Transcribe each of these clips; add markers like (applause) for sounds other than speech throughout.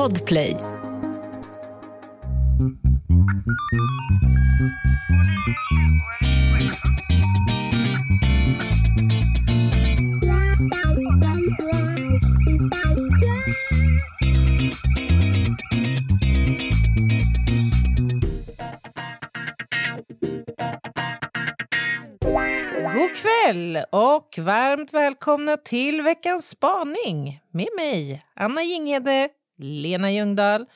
Podplay. God kväll och varmt välkomna till veckans spaning med mig, Anna Jinghede, Lena Ljungdahl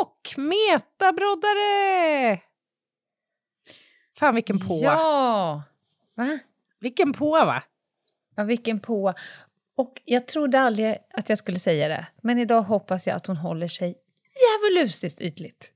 och Meta Broddare! Fan vilken på! Ja! Va? Vilken på va? Ja, vilken på. Och jag trodde aldrig att jag skulle säga det, men idag hoppas jag att hon håller sig djävulusiskt ytligt.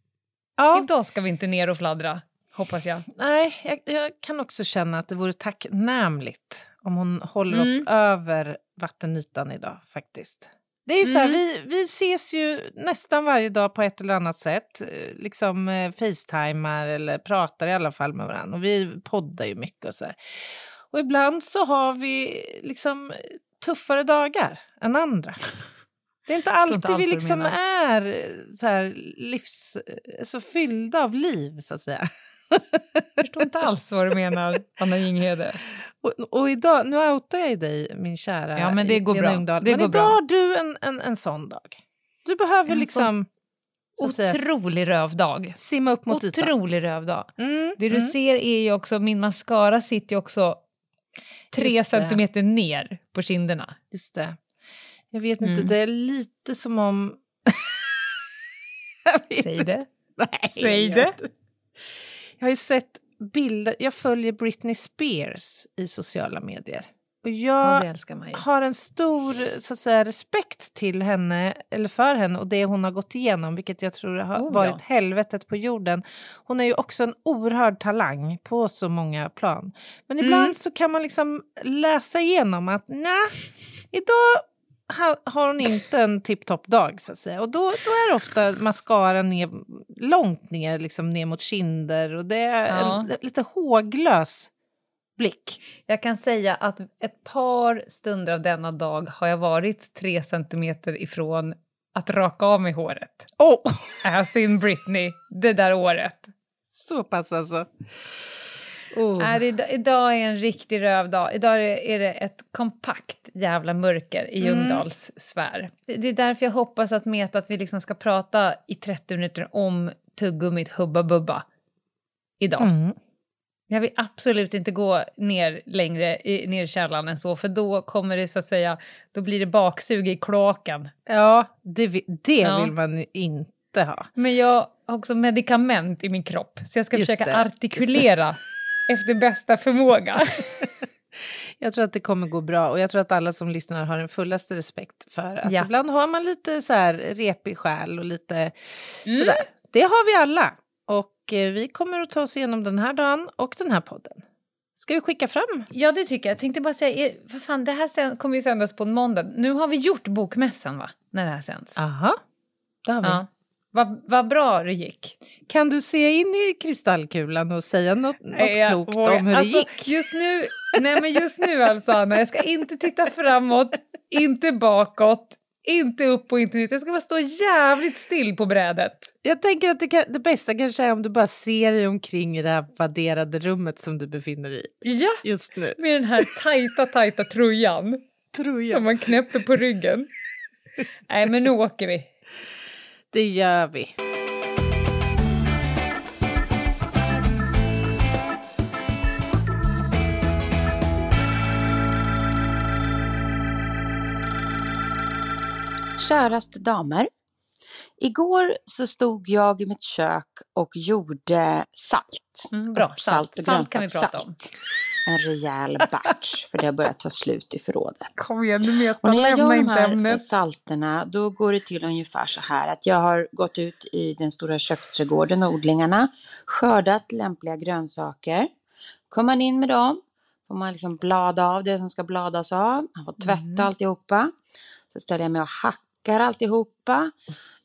Ja, Idag ska vi inte ner och fladdra, hoppas jag. nej, jag, jag kan också känna att det vore tacknämligt om hon håller oss Mm. över vattenytan idag faktiskt. Det är så här, Mm. vi, vi ses ju nästan varje dag på ett eller annat sätt. eh, Liksom eh, facetimar eller pratar i alla fall med varandra. Och vi poddar ju mycket och så här. Och ibland så har vi liksom tuffare dagar än andra. (laughs) Det är inte alltid inte vi liksom är så här livs... så fyllda av liv, så att säga. Jag förstår inte alls vad du menar, Anna Jinghede. Och, och idag, nu outar jag dig, min kära Ja, men det går Lena bra. Ljungdahl. Det men går idag bra. har du en, en, en sån dag. Du behöver En liksom säga, Otrolig rövdag. simma upp mot ytan. Otrolig rövdag. Mm, Det du mm. ser är ju också, min mascara sitter ju också tre Just det. centimeter ner på kinderna. Just det. Jag vet inte, Mm. det är lite som om... (laughs) Säg det. Nej, Säg det. Jag har ju sett bilder, jag följer Britney Spears i sociala medier. Och Ja, jag ju. har en stor så att säga, respekt till henne, eller för henne och det hon har gått igenom, vilket jag tror har Oh, ja. varit helvetet på jorden. Hon är ju också en oerhörd talang på så många plan. Men ibland Mm. så kan man liksom läsa igenom att nej, idag har hon inte en tipptopp dag så att säga. Och då, då är det ofta mascara ner, långt ner, liksom ner mot kinder och det är Ja. en lite håglös blick. Jag kan säga att ett par stunder av denna dag har jag varit tre centimeter ifrån att raka av mig håret. Oh, As in Britney, det där året. så pass alltså. Oh. Det, idag- idag är en riktig rövdag. Idag är det, är det ett kompakt jävla mörker i Mm. Ljungdahls sfär. Det, det är därför jag hoppas att Meta att vi liksom ska prata i 30 minuter om tuggummit Hubba Bubba idag. Mm. Jag vill absolut inte gå ner längre i, ner i källaren än så, för då kommer det så att säga, då blir det baksug i kloaken. Ja, det, vi- det Ja. vill man ju inte ha. Men jag har också medicament i min kropp, så jag ska Just försöka det, artikulera efter bästa förmåga. (laughs) Jag tror att det kommer gå bra och jag tror att alla som lyssnar har den fullaste respekt för att Ja. ibland har man lite så här repig själ och lite Mm. sådär. Det har vi alla. Och eh, vi kommer att ta oss igenom den här dagen och den här podden. Ska vi skicka fram? Ja, det tycker jag. Jag tänkte bara säga, eh, vad fan, det här sen, kommer ju sändas på en måndag. Nu har vi gjort bokmässan, va? När det här sänds. Aha, det har vi. Ja. Vad vad bra det gick. Kan du se in i kristallkulan och säga något, något jag klokt vågar- om hur alltså, det gick? Just nu, nej men just nu alltså Anna, jag ska inte titta framåt, inte bakåt, inte upp och inte ner. Jag ska bara stå jävligt still på brädet. Jag tänker att det, kan, det bästa kanske är om du bara ser dig omkring i det här vadderade rummet som du befinner dig i Ja, just nu. med den här tajta, tajta tröjan som man knäpper på ryggen. Nej, men nu åker vi. Det gör vi. Käraste damer. Igår så stod jag i mitt kök och gjorde salt. Mm, bra, salt. och Salt kan vi prata om. En rejäl batch, för det har börjat ta slut i förrådet. Kom igen nu Meta, Och när jag gör de här ämnet. salterna, då går det till ungefär så här att jag har gått ut i den stora köksträdgården och odlingarna, skördat lämpliga grönsaker. Kommer man in med dem, får man liksom blada av det som ska bladas av, man får tvätta Mm. alltihopa. Så ställer jag mig och hackar alltihopa.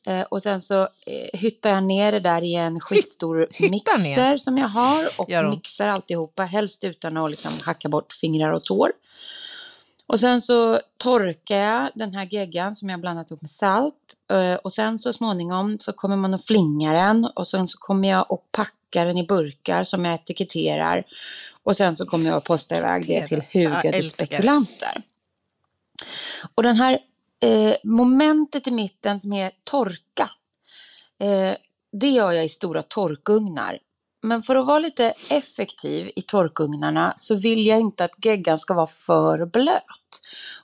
Eh, och sen så eh, hyttar jag ner det där i en skitstor ner? mixer som jag har och mixar alltihopa, helst utan att liksom hacka bort fingrar och tår. Och sen så torkar jag den här geggan som jag blandat ihop med salt. Eh, Och sen så småningom så kommer man att flinga den och sen så kommer jag att packa den i burkar som jag etiketterar. Och sen så kommer jag att posta iväg det till hugade spekulanter. Och den här eh, momentet i mitten som är torka. Eh, det gör jag i stora torkugnar. Men för att vara lite effektiv i torkugnarna så vill jag inte att geggan ska vara för blöt.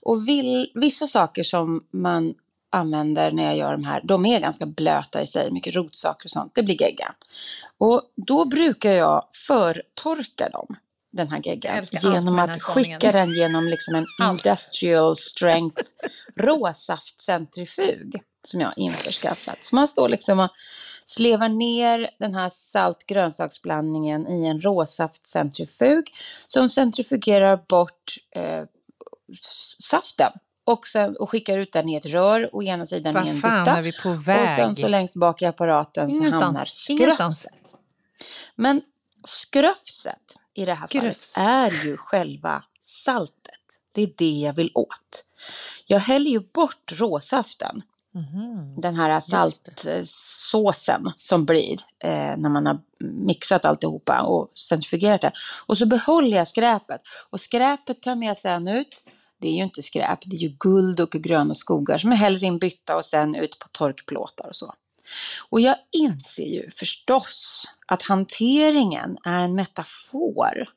Och vill, vissa saker som man använder när jag gör de här, de är ganska blöta i sig, mycket rotsaker och sånt, det blir gegga. Och då brukar jag förtorka dem, den här geggan, genom att skicka den genom liksom en Allt. industrial strength (laughs) råsaftcentrifug som jag införskaffat. Så man står liksom och slevar ner den här salt grönsaksblandningen i en råsaftcentrifug som centrifugerar bort eh, saften och, sen, och skickar ut den i ett rör och ena sidan i en Vad fan bytta. Och sen så längst bak i apparaten så Ingenstans. hamnar Ingenstans. skröfset. Men skröfset i det här Skröfs. fallet är ju själva saltet. Det är det jag vill åt. Jag häller ju bort råsaften, Mhm. den här saltsåsen som blir eh, när man har mixat alltihopa och centrifugerat det. Och så behåller jag skräpet. Och skräpet tar jag sen ut. Det är ju inte skräp, det är ju guld och gröna skogar som jag häller i en bytta och sen ut på torkplåtar och så. Och jag inser ju förstås att hanteringen är en metafor.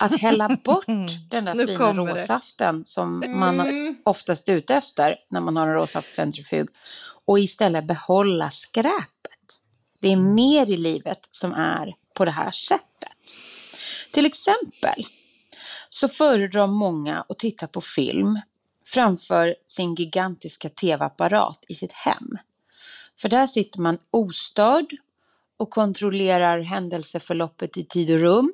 Att hälla (laughs) bort den där Nu fina kommer det. råsaften som man oftast är ute efter när man har en råsaftcentrifug och istället behålla skräpet. Det är mer i livet som är på det här sättet. Till exempel så föredrar många att titta på film framför sin gigantiska tv-apparat i sitt hem. För där sitter man ostörd och kontrollerar händelseförloppet i tid och rum.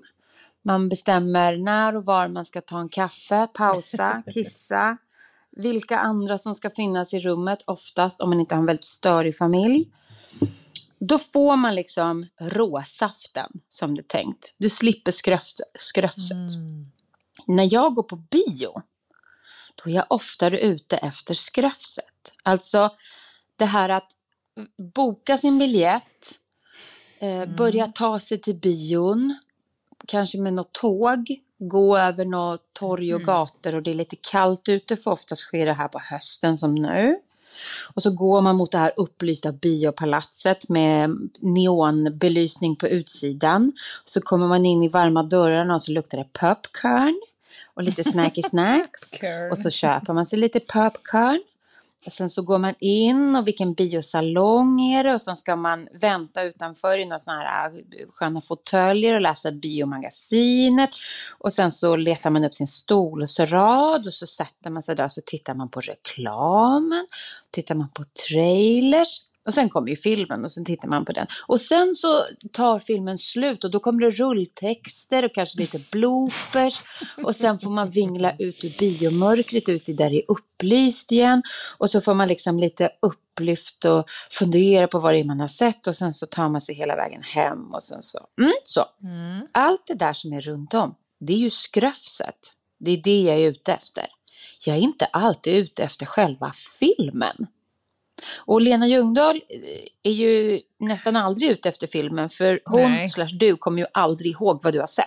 Man bestämmer när och var man ska ta en kaffe, pausa, (laughs) kissa, vilka andra som ska finnas i rummet, oftast om man inte har en väldigt störig familj. Då får man liksom råsaften som det är tänkt. Du slipper skröft, skröfset. Mm. När jag går på bio, då är jag oftare ute efter skröfset. Alltså det här att boka sin biljett, eh, börja ta sig till bion, kanske med något tåg, gå över något torg och gator och det är lite kallt ute, för oftast sker det här på hösten som nu. Och så går man mot det här upplysta biopalatset med neonbelysning på utsidan. Så kommer man in i varma dörrarna och så luktar det popcorn och lite snacky (laughs) snacks. Och så köper man sig lite popcorn. Och sen så går man in och vilken biosalong är det och sen ska man vänta utanför i några sådana här äh, sköna fåtöljer och läsa biomagasinet. Och sen så letar man upp sin stolsrad och så sätter man sig där och så tittar man på reklamen. Tittar man på trailers. Och sen kommer ju filmen och sen tittar man på den. Och sen så tar filmen slut och då kommer det rulltexter och kanske lite bloopers. Och sen får man vingla ut ur biomörkret ut i där det är upplyst igen. Och så får man liksom lite upplyft och fundera på vad det är man har sett. Och sen så tar man sig hela vägen hem och sen så. Mm, så. Mm. Allt det där som är runt om, det är ju skröfset. Det är det jag är ute efter. Jag är inte alltid ute efter själva filmen. Och Lena Ljungdahl eh, är ju nästan aldrig ute efter filmen för hon Nej. slash du kommer ju aldrig ihåg vad du har sett.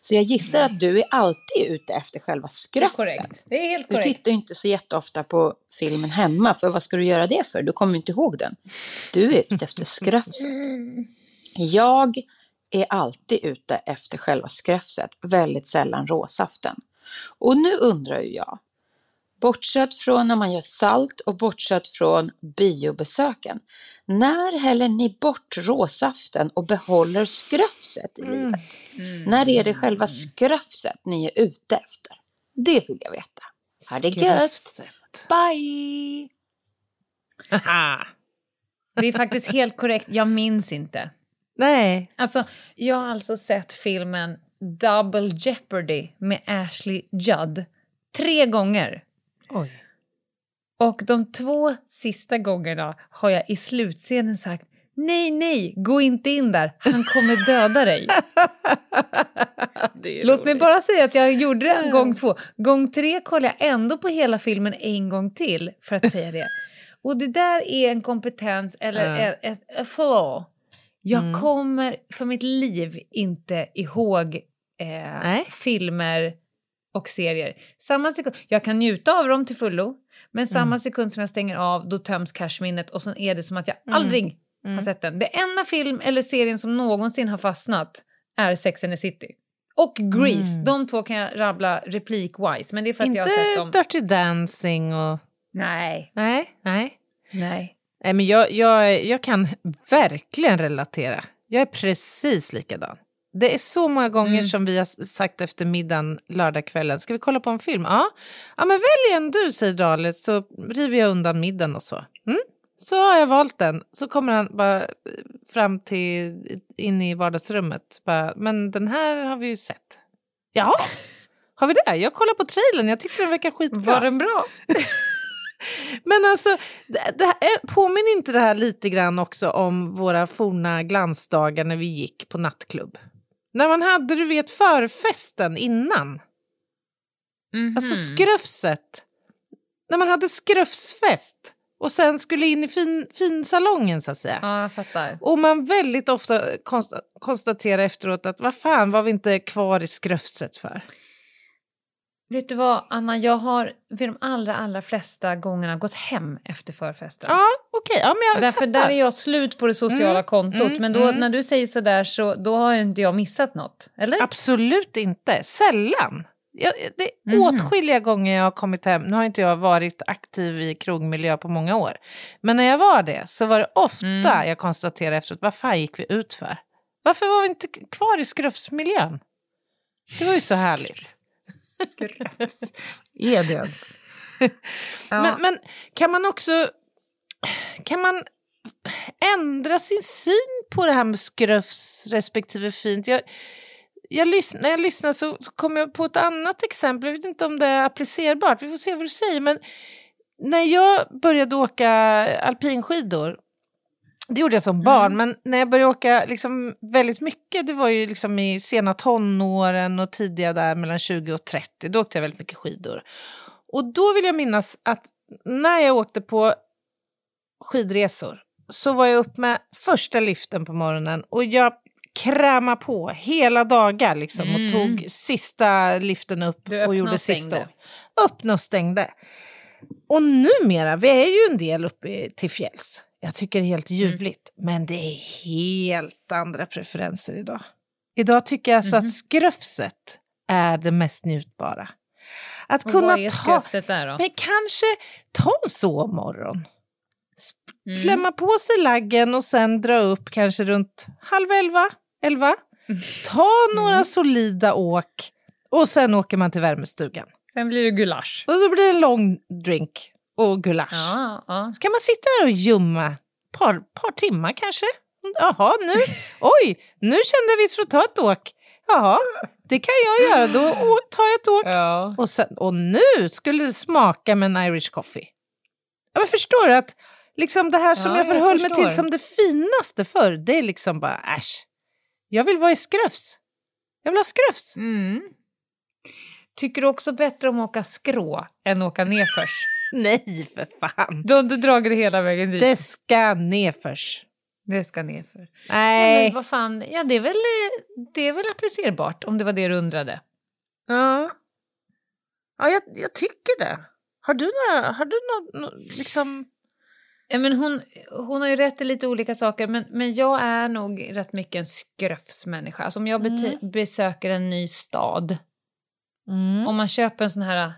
Så jag gissar att du är alltid ute efter själva korrekt. Det är helt Du korrekt. tittar ju inte så jätteofta på filmen hemma, för vad ska du göra det för? Du kommer ju inte ihåg den. Du är ute efter skröfset. (laughs) Jag är alltid ute efter själva skröfset, väldigt sällan råsaften. Och nu undrar ju jag, bortsett från när man gör salt och bortsett från biobesöken, när häller ni bort råsaften och behåller skröfset i livet? När är det själva skröfset ni är ute efter? Det vill jag veta. Ha det gött! Bye! (laughs) Det är faktiskt helt korrekt. Jag minns inte. Nej. Alltså, jag har alltså sett filmen Double Jeopardy med Ashley Judd tre gånger. Oj. Och de två sista gångerna har jag i slutscenen sagt Nej, nej, gå inte in där. Han kommer döda dig. (laughs) Låt mig roligt. bara säga att jag gjorde det gång två. Gång tre kollade jag ändå på hela filmen en gång till för att säga det. (laughs) Och det där är en kompetens eller Ja. ett, ett, ett flaw. Jag Mm. kommer för mitt liv inte ihåg eh, filmer och serier. Samma sekund, jag kan njuta av dem till fullo, men samma Mm. sekund som jag stänger av då töms cashminnet och sen är det som att jag Mm. aldrig Mm. har sett den. Det enda film eller serien som någonsin har fastnat är Sex and the City. Och Grease. Mm. De två kan jag rabbla replik-wise, men det är för att Inte jag har sett dem. Dirty Dancing och... Nej, Nej, nej. nej. Nej, men jag, jag, jag kan verkligen relatera. Jag är precis likadan. Det är så många gånger Mm. som vi har sagt efter middagen lördagskvällen, ska vi kolla på en film? Ja, ja men välj en du, säger Dalit, så river jag undan middagen och så. Mm? Så har jag valt den. Så kommer han bara eh, fram till, in i vardagsrummet. Bara, men den här har vi ju sett. Ja, (laughs) har vi det? Jag kollar på trailern, jag tyckte den verkar skitbra. Var den bra? (laughs) Men alltså, det, det här, är- påminner inte det här lite grann också om våra forna glansdagar när vi gick på nattklubb? När man hade, du vet, förfesten innan. Alltså Mhm. skrufset. När man hade skrufsfest och sen skulle in i fin, finsalongen så att säga. Ja, jag fattar. Och man väldigt ofta konsta, konstaterar efteråt att vad fan var vi inte kvar i skrufset för? Vet du vad, Anna? Jag har vid de allra, allra flesta gångerna gått hem efter förfesten. Ja, okej. Ja, men jag Därför fattar. där är jag slut på det sociala Mm, kontot. mm, men då, mm. när du säger sådär så då har ju inte jag missat något. Eller? Absolut inte. Sällan. Jag, det är Mhm. åtskilliga gånger jag har kommit hem. Nu har inte jag varit aktiv i krogmiljö på många år. Men när jag var det så var det ofta Mm. jag konstaterade efteråt, vad fan gick vi ut för? Varför var vi inte kvar i skrufsmiljön? Det var ju så härligt. Skröfs. Är det ens? (laughs) ja. Men, men kan man också kan man ändra sin syn på det här med skrufs respektive fint? Jag, jag lyssn, när jag lyssnar så, så kom jag på ett annat exempel. Jag vet inte om det är applicerbart. Vi får se vad du säger. Men när jag började åka alpinskidor det gjorde jag som barn, men när jag började åka liksom väldigt mycket, det var ju liksom i sena tonåren och tidiga där mellan 20 och 30, då åkte jag väldigt mycket skidor. Och då vill jag minnas att när jag åkte på skidresor så var jag upp med första liften på morgonen och jag krämade på hela dagar liksom och Mm. tog sista liften upp och gjorde och sista. stängde. Öppnade och stängde. Och numera, vi är ju en del uppe till fjälls. Jag tycker det är helt ljuvligt, men det är helt andra preferenser idag. Idag tycker jag alltså Mhm. att skrufset är det mest njutbara. Att Och kunna vad är ta... skröfset där då? Men kanske ta en sovmorgon. Mm. Klämma på sig laggen och sen dra upp kanske runt halv elva, elva. (laughs) Ta några Mm. solida åk och sen åker man till värmestugan. Sen blir det gulasch. Och då blir det en lång drink och gulasch. Ja, ja. Ska man sitta där och ljumma ett par, par timmar kanske? Jaha, nu, oj, nu kände jag visst för att ta ett åk. Jaha, det kan jag göra, då tar jag ett åk. ja. Och, sen, och nu skulle det smaka med en Irish coffee. Ja, men förstår du att liksom det här som Ja, jag jag förhöll mig förstår. till som det finaste förr, det är liksom bara äsch. Jag vill vara i skrufs. Jag vill ha skrufs. Mm. Tycker du också bättre om att åka skrå än åka nedförs? (laughs) Nej, för fan. Du har inte dragit det hela vägen dit. Det ska nedförs. Det ska nedför. Ja, Nej. men vad fan, ja det är, väl, det är väl applicerbart om det var det du undrade. Ja, ja jag, jag tycker det. Har du några, har du något, nå- liksom... Ja, men hon, hon har ju rätt i lite olika saker, men, men jag är nog rätt mycket en skröfsmänniska. Alltså om jag beti- besöker en ny stad, Mm. om man köper en sån här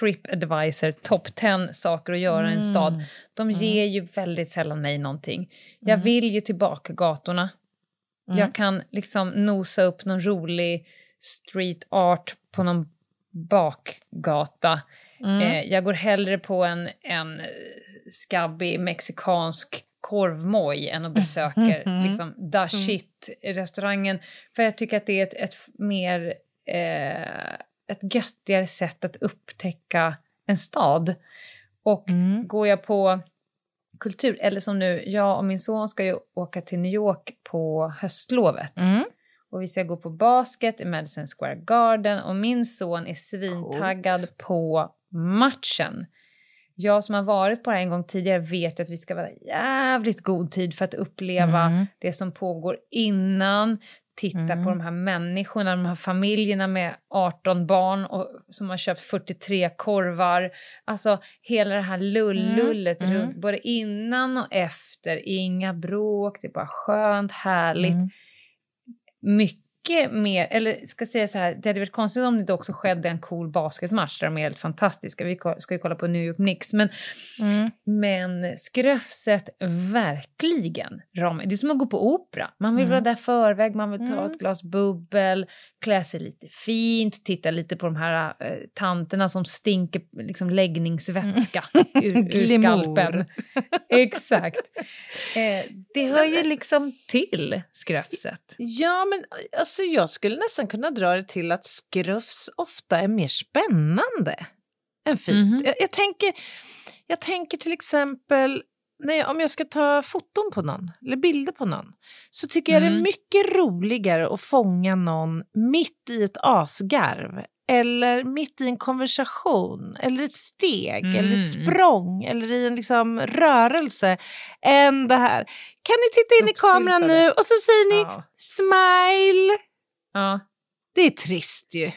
Tripadvisor, top 10 saker att göra i en stad, de ger ju väldigt sällan mig någonting. Jag vill ju tillbaka gatorna. Mm. Jag kan liksom nosa upp någon rolig street art på någon bakgata. Mm. Eh, jag går hellre på en, en skabbig mexikansk korvmoj än att besöka (laughs) Mm. liksom, da shit-restaurangen. För jag tycker att det är ett, ett mer eh, ett göttigare sätt att upptäcka en stad. Och Mm. går jag på kultur, eller som nu, jag och min son ska ju åka till New York på höstlovet. Mm. och vi ska gå på basket i Madison Square Garden och min son är svintaggad Coolt. på matchen. Jag som har varit på det här en gång tidigare vet ju att vi ska vara jävligt god tid för att uppleva Mm. det som pågår innan, titta Mm. på de här människorna, de här familjerna med 18 barn och, som har köpt 43 korvar. Alltså hela det här lullullet, Mm. runt, både innan och efter, inga bråk, det är bara skönt, härligt Mm. mycket mer, eller ska säga så här, det hade varit konstigt om det också skedde en cool basketmatch där de är helt fantastiska. Vi ska ju kolla på New York Knicks, men, Mm. men Skröfset verkligen. Ram, det är som att gå på opera. Man vill Mm. vara där förväg, man vill ta Mm. ett glas bubbel, klä sig lite fint, titta lite på de här eh, tanterna som stinker liksom läggningsvätska (laughs) ur, ur Glamour. skalpen. (laughs) Exakt. Eh, det hör ju liksom till Skröfset. Ja, men alltså, jag skulle nästan kunna dra det till att skrufs ofta är mer spännande än fint. Mhm. Jag, jag, tänker, jag tänker till exempel, jag, om jag ska ta foton på någon, eller bilder på någon, så tycker jag det är Mm. mycket roligare att fånga någon mitt i ett asgarv eller mitt i en konversation, eller ett steg, eller ett Mm. språng, eller i en liksom rörelse, än det här. Kan ni titta in i kameran nu? Och så säger ni Ja. smile. Ja. Det är trist ju.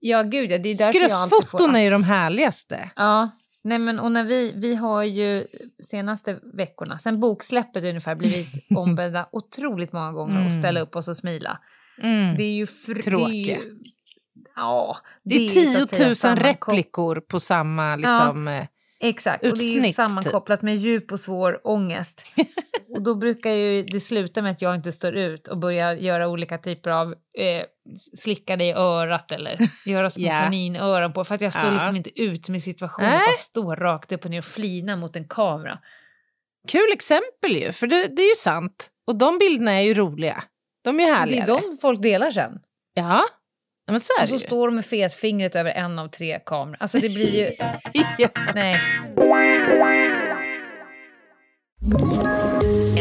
ja, gud ja. Det är därför jag alltid får... Är ju de härligaste. Ja. Nej, men och när vi, vi har ju senaste veckorna, sen boksläppet ungefär, blivit (laughs) ombedda otroligt många gånger Mm. att ställa upp oss och smila. Mm. Det är ju... Fr- ju ja, Det är ju så 10 att säga 000 sammankop- replikor på samma liksom... eh, Exakt, och det är utsnitt, typ. sammankopplat med djup och svår ångest. (laughs) och då brukar ju det sluta med att jag inte står ut och börjar göra olika typer av eh, slicka dig i örat eller (laughs) göra små Ja. kaninöron på för att jag står Ja. liksom inte ut med situationen Nej. att bara stå rakt upp och ner och flina mot en kamera. Kul exempel ju, för det, det är ju sant. Och de bilderna är ju roliga. De är ju Det härligare. är de folk delar sen. Ja, ja men så är Och det så ju. står de med fetfingret över en av tre kameror. Alltså det blir ju... (laughs) Ja. Nej.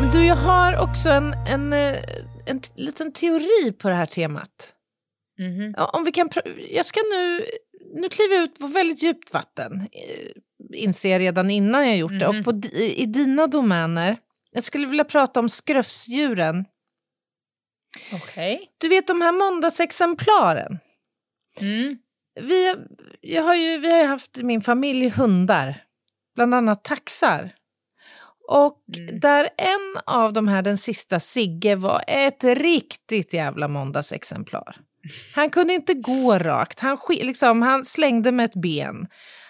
Men du, jag har också en, en, eh, en liten teori på det här temat. Mhm. Ja, Om vi kan jag ska nu, nu kliva ut på väldigt djupt vatten, eh, inser jag redan innan jag gjort det. Mhm. Och på, di- i dina domäner, jag skulle vilja prata om skrufsdjuren. Okej. Du vet de här måndagsexemplaren. Mm. Vi, jag har ju, vi har ju haft i min familj hundar, bland annat taxar. Och Mm. där en av de här, den sista Sigge, var ett riktigt jävla måndagsexemplar. Han kunde inte gå rakt, han, liksom, han slängde med ett ben.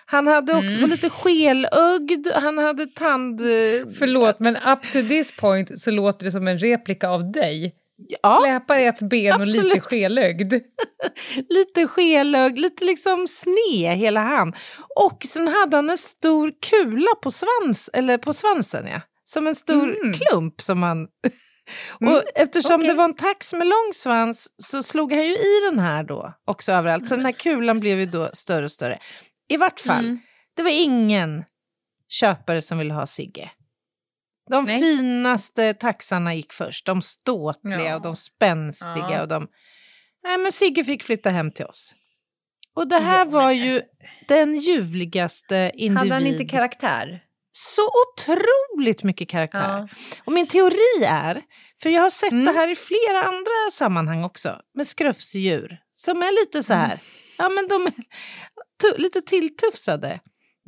Han hade också Mm. var lite skelögd, han hade tand... Förlåt, men up to this point så låter det som en replika av dig. Ja, Släpar ett ben och lite absolut. skelögd. (laughs) lite skelögd, lite liksom sned hela han. Och sen hade han en stor kula på, svans, eller på svansen, ja. Som en stor Mm. klump som man... (laughs) Mm, Och eftersom okej. det var en tax med lång svans så slog han ju i den här då också överallt. Så den här kulan blev ju då större och större. I vart fall, Mm. det var ingen köpare som ville ha Sigge. De Nej. finaste taxarna gick först. De ståtliga Ja. och de spänstiga. Ja. Och de... Nej, men Sigge fick flytta hem till oss. Och det här Ja, var ju alltså- den ljuvligaste individ. Hade han inte karaktär? Så otroligt mycket karaktär. Och min teori är, för jag har sett Mm. det här i flera andra sammanhang också, med skrufsdjur som är lite så Mm. här, ja men de är lite tilltufsade.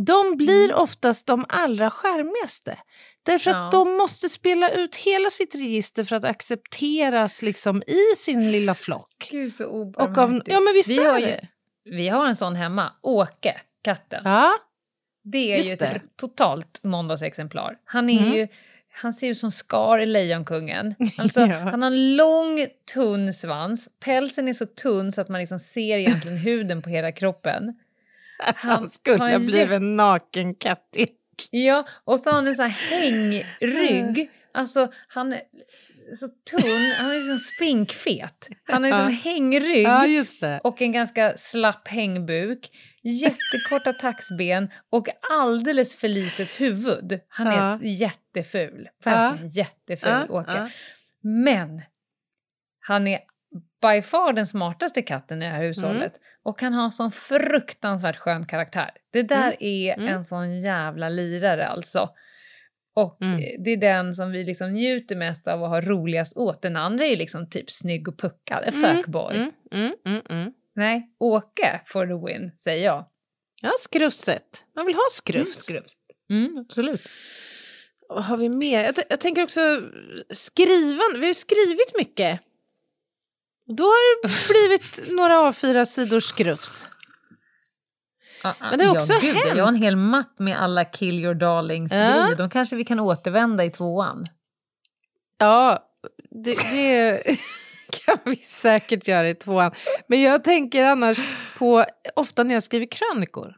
De blir Mm. oftast de allra skärmigaste. Därför Ja. att de måste spela ut hela sitt register för att accepteras liksom i sin lilla flock. Gud, så Och av, ja men visst vi, är har ju, det. vi har en sån hemma, Åke, katten. Ja, Det är Just ju ett det. totalt måndagsexemplar. Han är Mm. ju han ser ut som Scar i Lejonkungen. (laughs) Alltså, Ja. Han har en lång, tunn svans. Pälsen är så tunn så att man liksom ser egentligen huden på hela kroppen. (laughs) Han skulle har ha blivit en naken Ja, och så har han en sån här hängrygg. Alltså, han är så tunn, han är liksom spinkfet. Han har liksom Ja. hängrygg Ja, och en ganska slapp hängbuk. Jättekorta taxben och alldeles för litet huvud. Han är Ja. jätteful. Verkligen jätteful, Ja, Åke. ja. Men han är by far den smartaste katten i det här hushållet. Och han har en sån fruktansvärt skön karaktär. Det där är Mm. en sån jävla lirare alltså. Och Mm. eh, det är den som vi liksom njuter mest av och har roligast åt. Den andra är ju liksom typ snygg och puckad, en Mm, fuckboy. Mm, mm, mm, mm. Nej, Åke for the win, säger jag. Ja, skrufset. Man vill ha skrufs. Mm, absolut. Vad har vi mer? Jag, jag tänker också skrivan. Vi har ju skrivit mycket. Och Då har det blivit några A4-sidor skrufs. Men det har också ja, gud, hänt. Jag har en hel mapp med alla kill your darlings Ja. De kanske vi kan återvända i tvåan. Ja, det, det (laughs) kan vi säkert göra i tvåan. Men jag tänker annars på, ofta när jag skriver krönikor.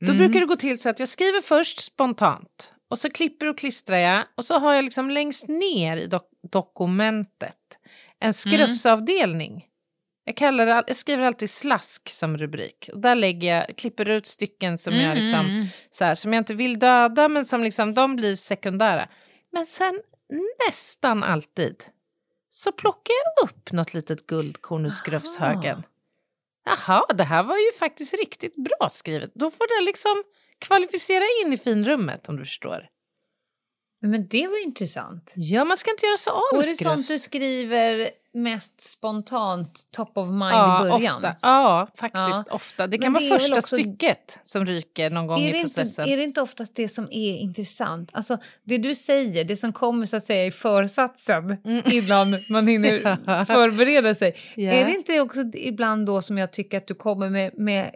Då Mm. brukar det gå till så att jag skriver först spontant. Och så klipper och klistrar jag. Och så har jag liksom längst ner i dok- dokumentet en skrufsavdelning. Jag, kallar det, jag skriver alltid slask som rubrik. Och där lägger jag, klipper ut stycken som, jag liksom, Mm. så här, som jag inte vill döda men som liksom, de blir sekundära. Men sen nästan alltid så plockar jag upp något litet guldkorn ur skrufshögen. Jaha, det här var ju faktiskt riktigt bra skrivet. Då får det liksom kvalificera in i finrummet om du förstår. Men det var intressant. Ja, man ska inte göra så av Och är det sånt du skriver mest spontant, top of mind Ja, i början? ofta. Ja, faktiskt Ja. ofta. Det Men kan det vara är första också- stycket som ryker någon gång Är i det, inte, processen. är det inte oftast det som är intressant? Alltså, det du säger, det som kommer så att säga i försatsen innan man hinner (laughs) Mm. Förbereda sig. Ja. Är det inte också ibland då som jag tycker att du kommer med, med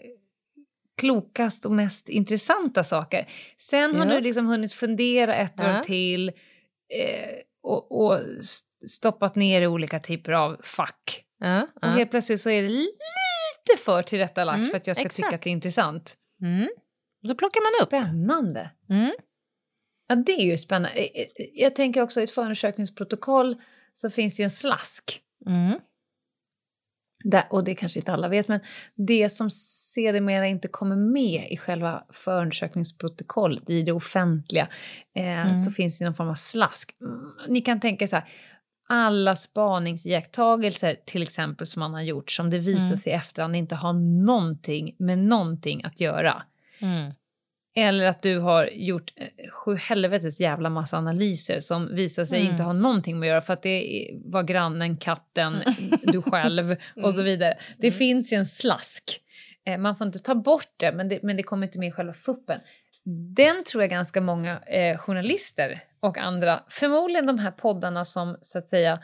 klokast och mest intressanta saker? Sen har Ja. du liksom hunnit fundera ett Ja. år till eh, och, och stoppat ner i olika typer av fack. Ja, Och helt plötsligt så är det lite för tillrättalagt Mm, för att jag ska tycka exakt. att det är intressant. Mm. Då plockar man upp. Spännande! Mm. Ja, det är ju spännande. Eh, eh, Jag tänker också i ett förundersökningsprotokoll så finns det ju en slask. Mm. Där, och det kanske inte alla vet, men det som sedermera inte kommer med i själva förundersökningsprotokollet, i det offentliga, eh, så finns det någon form av slask. Mm, Ni kan tänka så här, alla spaningsiakttagelser till exempel som man har gjort, som det visar sig i efterhand inte har någonting med någonting att göra. Mm. Eller att du har gjort eh, sju helvetes jävla massa analyser som visar sig Mm. inte ha någonting med att göra för att det var grannen, katten, (laughs) du själv och så vidare. Det finns ju en slask. Eh, Man får inte ta bort det men, det, men det kommer inte med i själva fuppen. Den tror jag ganska många eh, journalister och andra, förmodligen de här poddarna som så att säga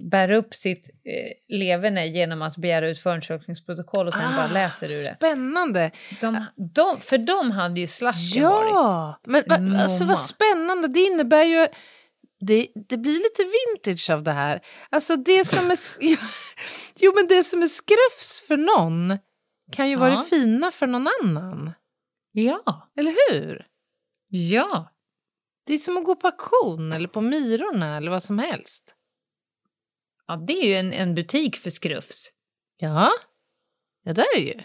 bär upp sitt eh, leverne genom att begära ut förundersökningsprotokoll och sen bara läser ur det. Ah, Spännande. De, de, för de hade ju slasken varit. Ja, men va, alltså vad spännande. Det innebär ju... Det, det blir lite vintage av det här. Alltså det som är... (laughs) Jo, men det som är skrufs för någon kan ju vara Ja. det fina för någon annan. Ja. Eller hur? Ja. Det är som att gå på auktion eller på Myrorna eller vad som helst. Ja, det är ju en, en butik för skrufs. Ja, ja det är det ju.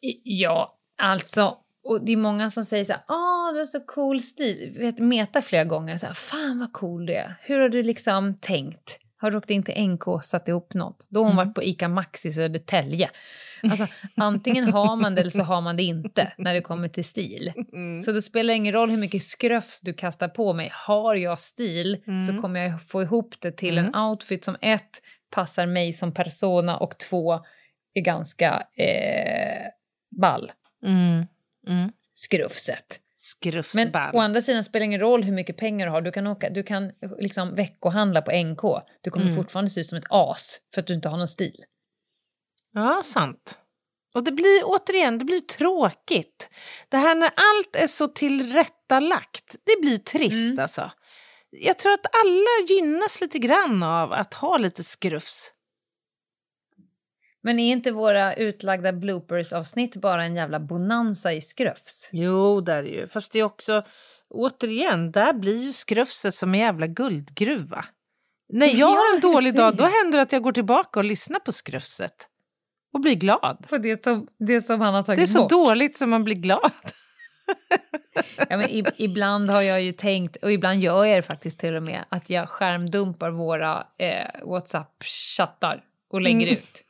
I- Ja, alltså. Och det är många som säger så här, åh, du har så cool stil. Vet, Meta flera gånger, så här, fan vad cool du är. Hur har du liksom tänkt? Har du åkt in till NK och satt ihop något? Då har hon varit på ICA Maxi Södertälje. Alltså, antingen har man det eller så har man det inte när det kommer till stil. Så det spelar ingen roll hur mycket skröfs du kastar på mig. Har jag stil så kommer jag få ihop det till en outfit som ett, passar mig som persona och två, är ganska eh, ball. Mm. Mm. Skrufset. Men å andra sidan spelar det ingen roll hur mycket pengar du har. Du kan, åka, du kan liksom veckohandla på NK. Du kommer fortfarande se ut som ett as för att du inte har någon stil. Ja, sant. Och det blir återigen, det blir tråkigt. Det här när allt är så tillrättalagt, det blir trist Mm. alltså. Jag tror att alla gynnas lite grann av att ha lite skrufs. Men är inte våra utlagda bloopers-avsnitt bara en jävla bonanza i skrufs? Jo, där är det ju. Fast det är också, återigen, där blir ju skrufset som en jävla guldgruva. När jag Ja, har en (laughs) dålig dag, då händer det att jag går tillbaka och lyssnar på skrufset. Och blir glad. På det som, det som han har tagit Det är så bort. dåligt som man blir glad. Ja, men i, ibland har jag ju tänkt, och ibland gör jag det faktiskt till och med, att jag skärmdumpar våra eh, WhatsApp-chattar och lägger Mm. ut.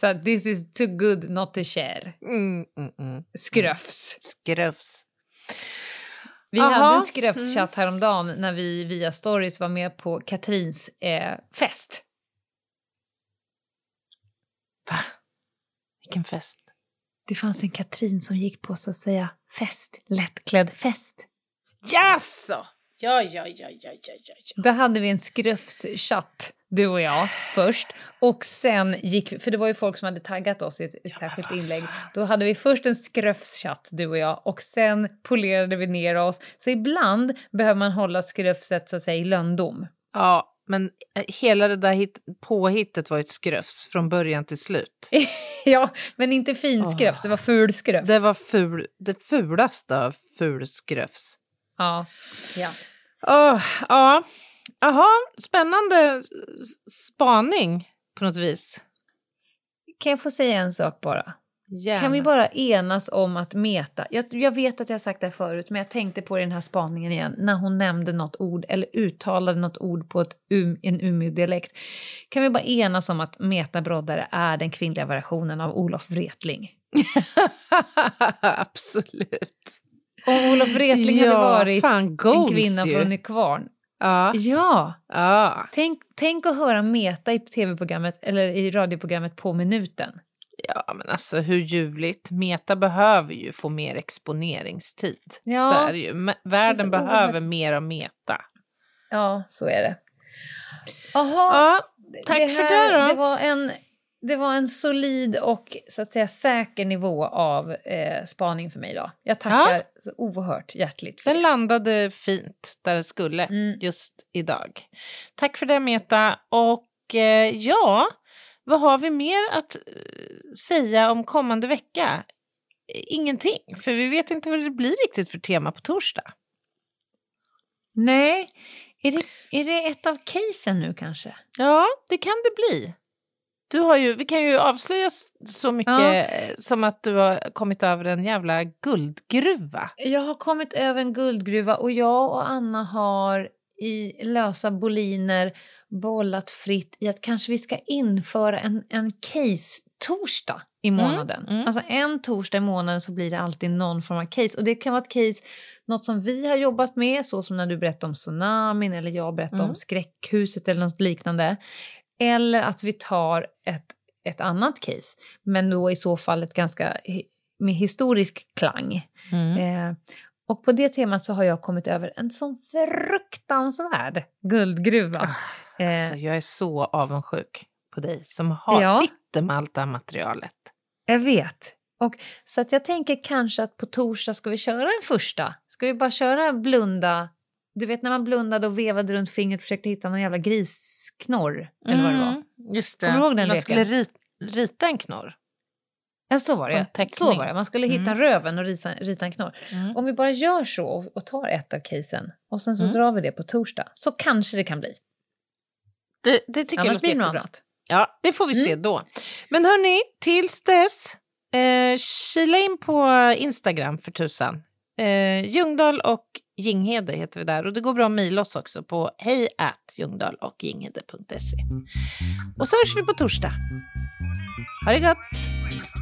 Så this is too good not to share. Mm, mm, mm. Skröfs. Skrufs. Vi Aha. hade en skröfschatt häromdagen när vi via stories var med på Katrins eh, fest. Va? Vilken fest. Det fanns en Katrin som gick på så att säga fest, lättklädd fest. Jaså? Ja, ja, ja, ja, ja, ja, ja. Där hade vi en skröfschatt, du och jag, först. Och sen gick vi, för det var ju folk som hade taggat oss i ett, ett särskilt inlägg. Då hade vi först en skröfschatt, du och jag, och sen polerade vi ner oss. Så ibland behöver man hålla skröfset så att säga i lönndom. Ja, men eh, hela det där hit, påhittet var ett skrufs från början till slut. (laughs) ja, men inte fin skröfs, det var ful skröfs. Det var ful, det fulaste av ful skrufs. Ja. ja. Åh, ja, Jaha, spännande spaning på något vis. Kan jag få säga en sak bara? Gärna. Kan vi bara enas om att meta? Jag, jag vet att jag har sagt det här förut, men jag tänkte på den här spaningen igen när hon nämnde något ord eller uttalade något ord på ett um, en Umeå-dialekt. Kan vi bara enas om att metabroddare är den kvinnliga versionen av Olof Wretling? (laughs) Absolut. Om Olof Wretling hade Ja, varit fan, en kvinna ju. från Nykvarn. Ja. Ja, ja. tänk, tänk att höra meta i tv-programmet eller i radioprogrammet på minuten. Ja, men alltså hur ljuvligt. Meta behöver ju få mer exponeringstid. Ja. Så är det ju. Världen behöver mer av Meta. Ja, så är det. Jaha, Ja, tack för det då. Det var, en, det var en solid och så att säga säker nivå av eh, spaning för mig idag. Jag tackar så oerhört hjärtligt för den det. landade fint där det skulle Mm. just idag. Tack för det Meta. Och eh, ja, vad har vi mer att eh, säga om kommande vecka? Ingenting, för vi vet inte vad det blir riktigt för tema på torsdag. Nej, är det, är det ett av casen nu kanske? Ja, det kan det bli. Du har ju, vi kan ju avslöja så mycket Ja. eh, som att du har kommit över en jävla guldgruva. Jag har kommit över en guldgruva och jag och Anna har i lösa boliner bollat fritt i att kanske vi ska införa en, en case-torsdag i månaden. mm. Alltså en torsdag i månaden så blir det alltid någon form av case. Och det kan vara ett case, något som vi har jobbat med, så som när du berättade om tsunamin eller jag berättade Mm. om skräckhuset eller något liknande. Eller att vi tar ett, ett annat case, men då i så fall ett ganska med historisk klang. Eh, och på det temat så har jag kommit över en sån fruktansvärd guldgruva. Eh, Alltså, jag är så avundsjuk på dig som har, Ja. sitter med allt det här materialet. jag vet. Och, så att jag tänker kanske att på torsdag ska vi köra en första. Ska vi bara köra blunda? Du vet när man blundade och vevade runt fingret och försökte hitta någon jävla grisknorr. Eller vad det var. Mm, Just det. Kommer du ihåg den Man leken? skulle rit, rita en knorr. Ja, så var det. Så var det. Man skulle hitta Mm. röven och rita, rita en knorr. Mm. Om vi bara gör så och, tar ett av casen och sen så Mm. drar vi det på torsdag så kanske det kan bli. Det, det tycker jag Annars låter blir det något jättebra. annat. Ja, det får vi se Mm. då. Men hörni, tills dess, eh, kila in på Instagram för tusan. Eh, Ljungdahl och Ginghede heter vi där och det går bra att mejla oss också på hej ljungdahl och ginghede.se. Och så hörs vi på torsdag. Ha det gott!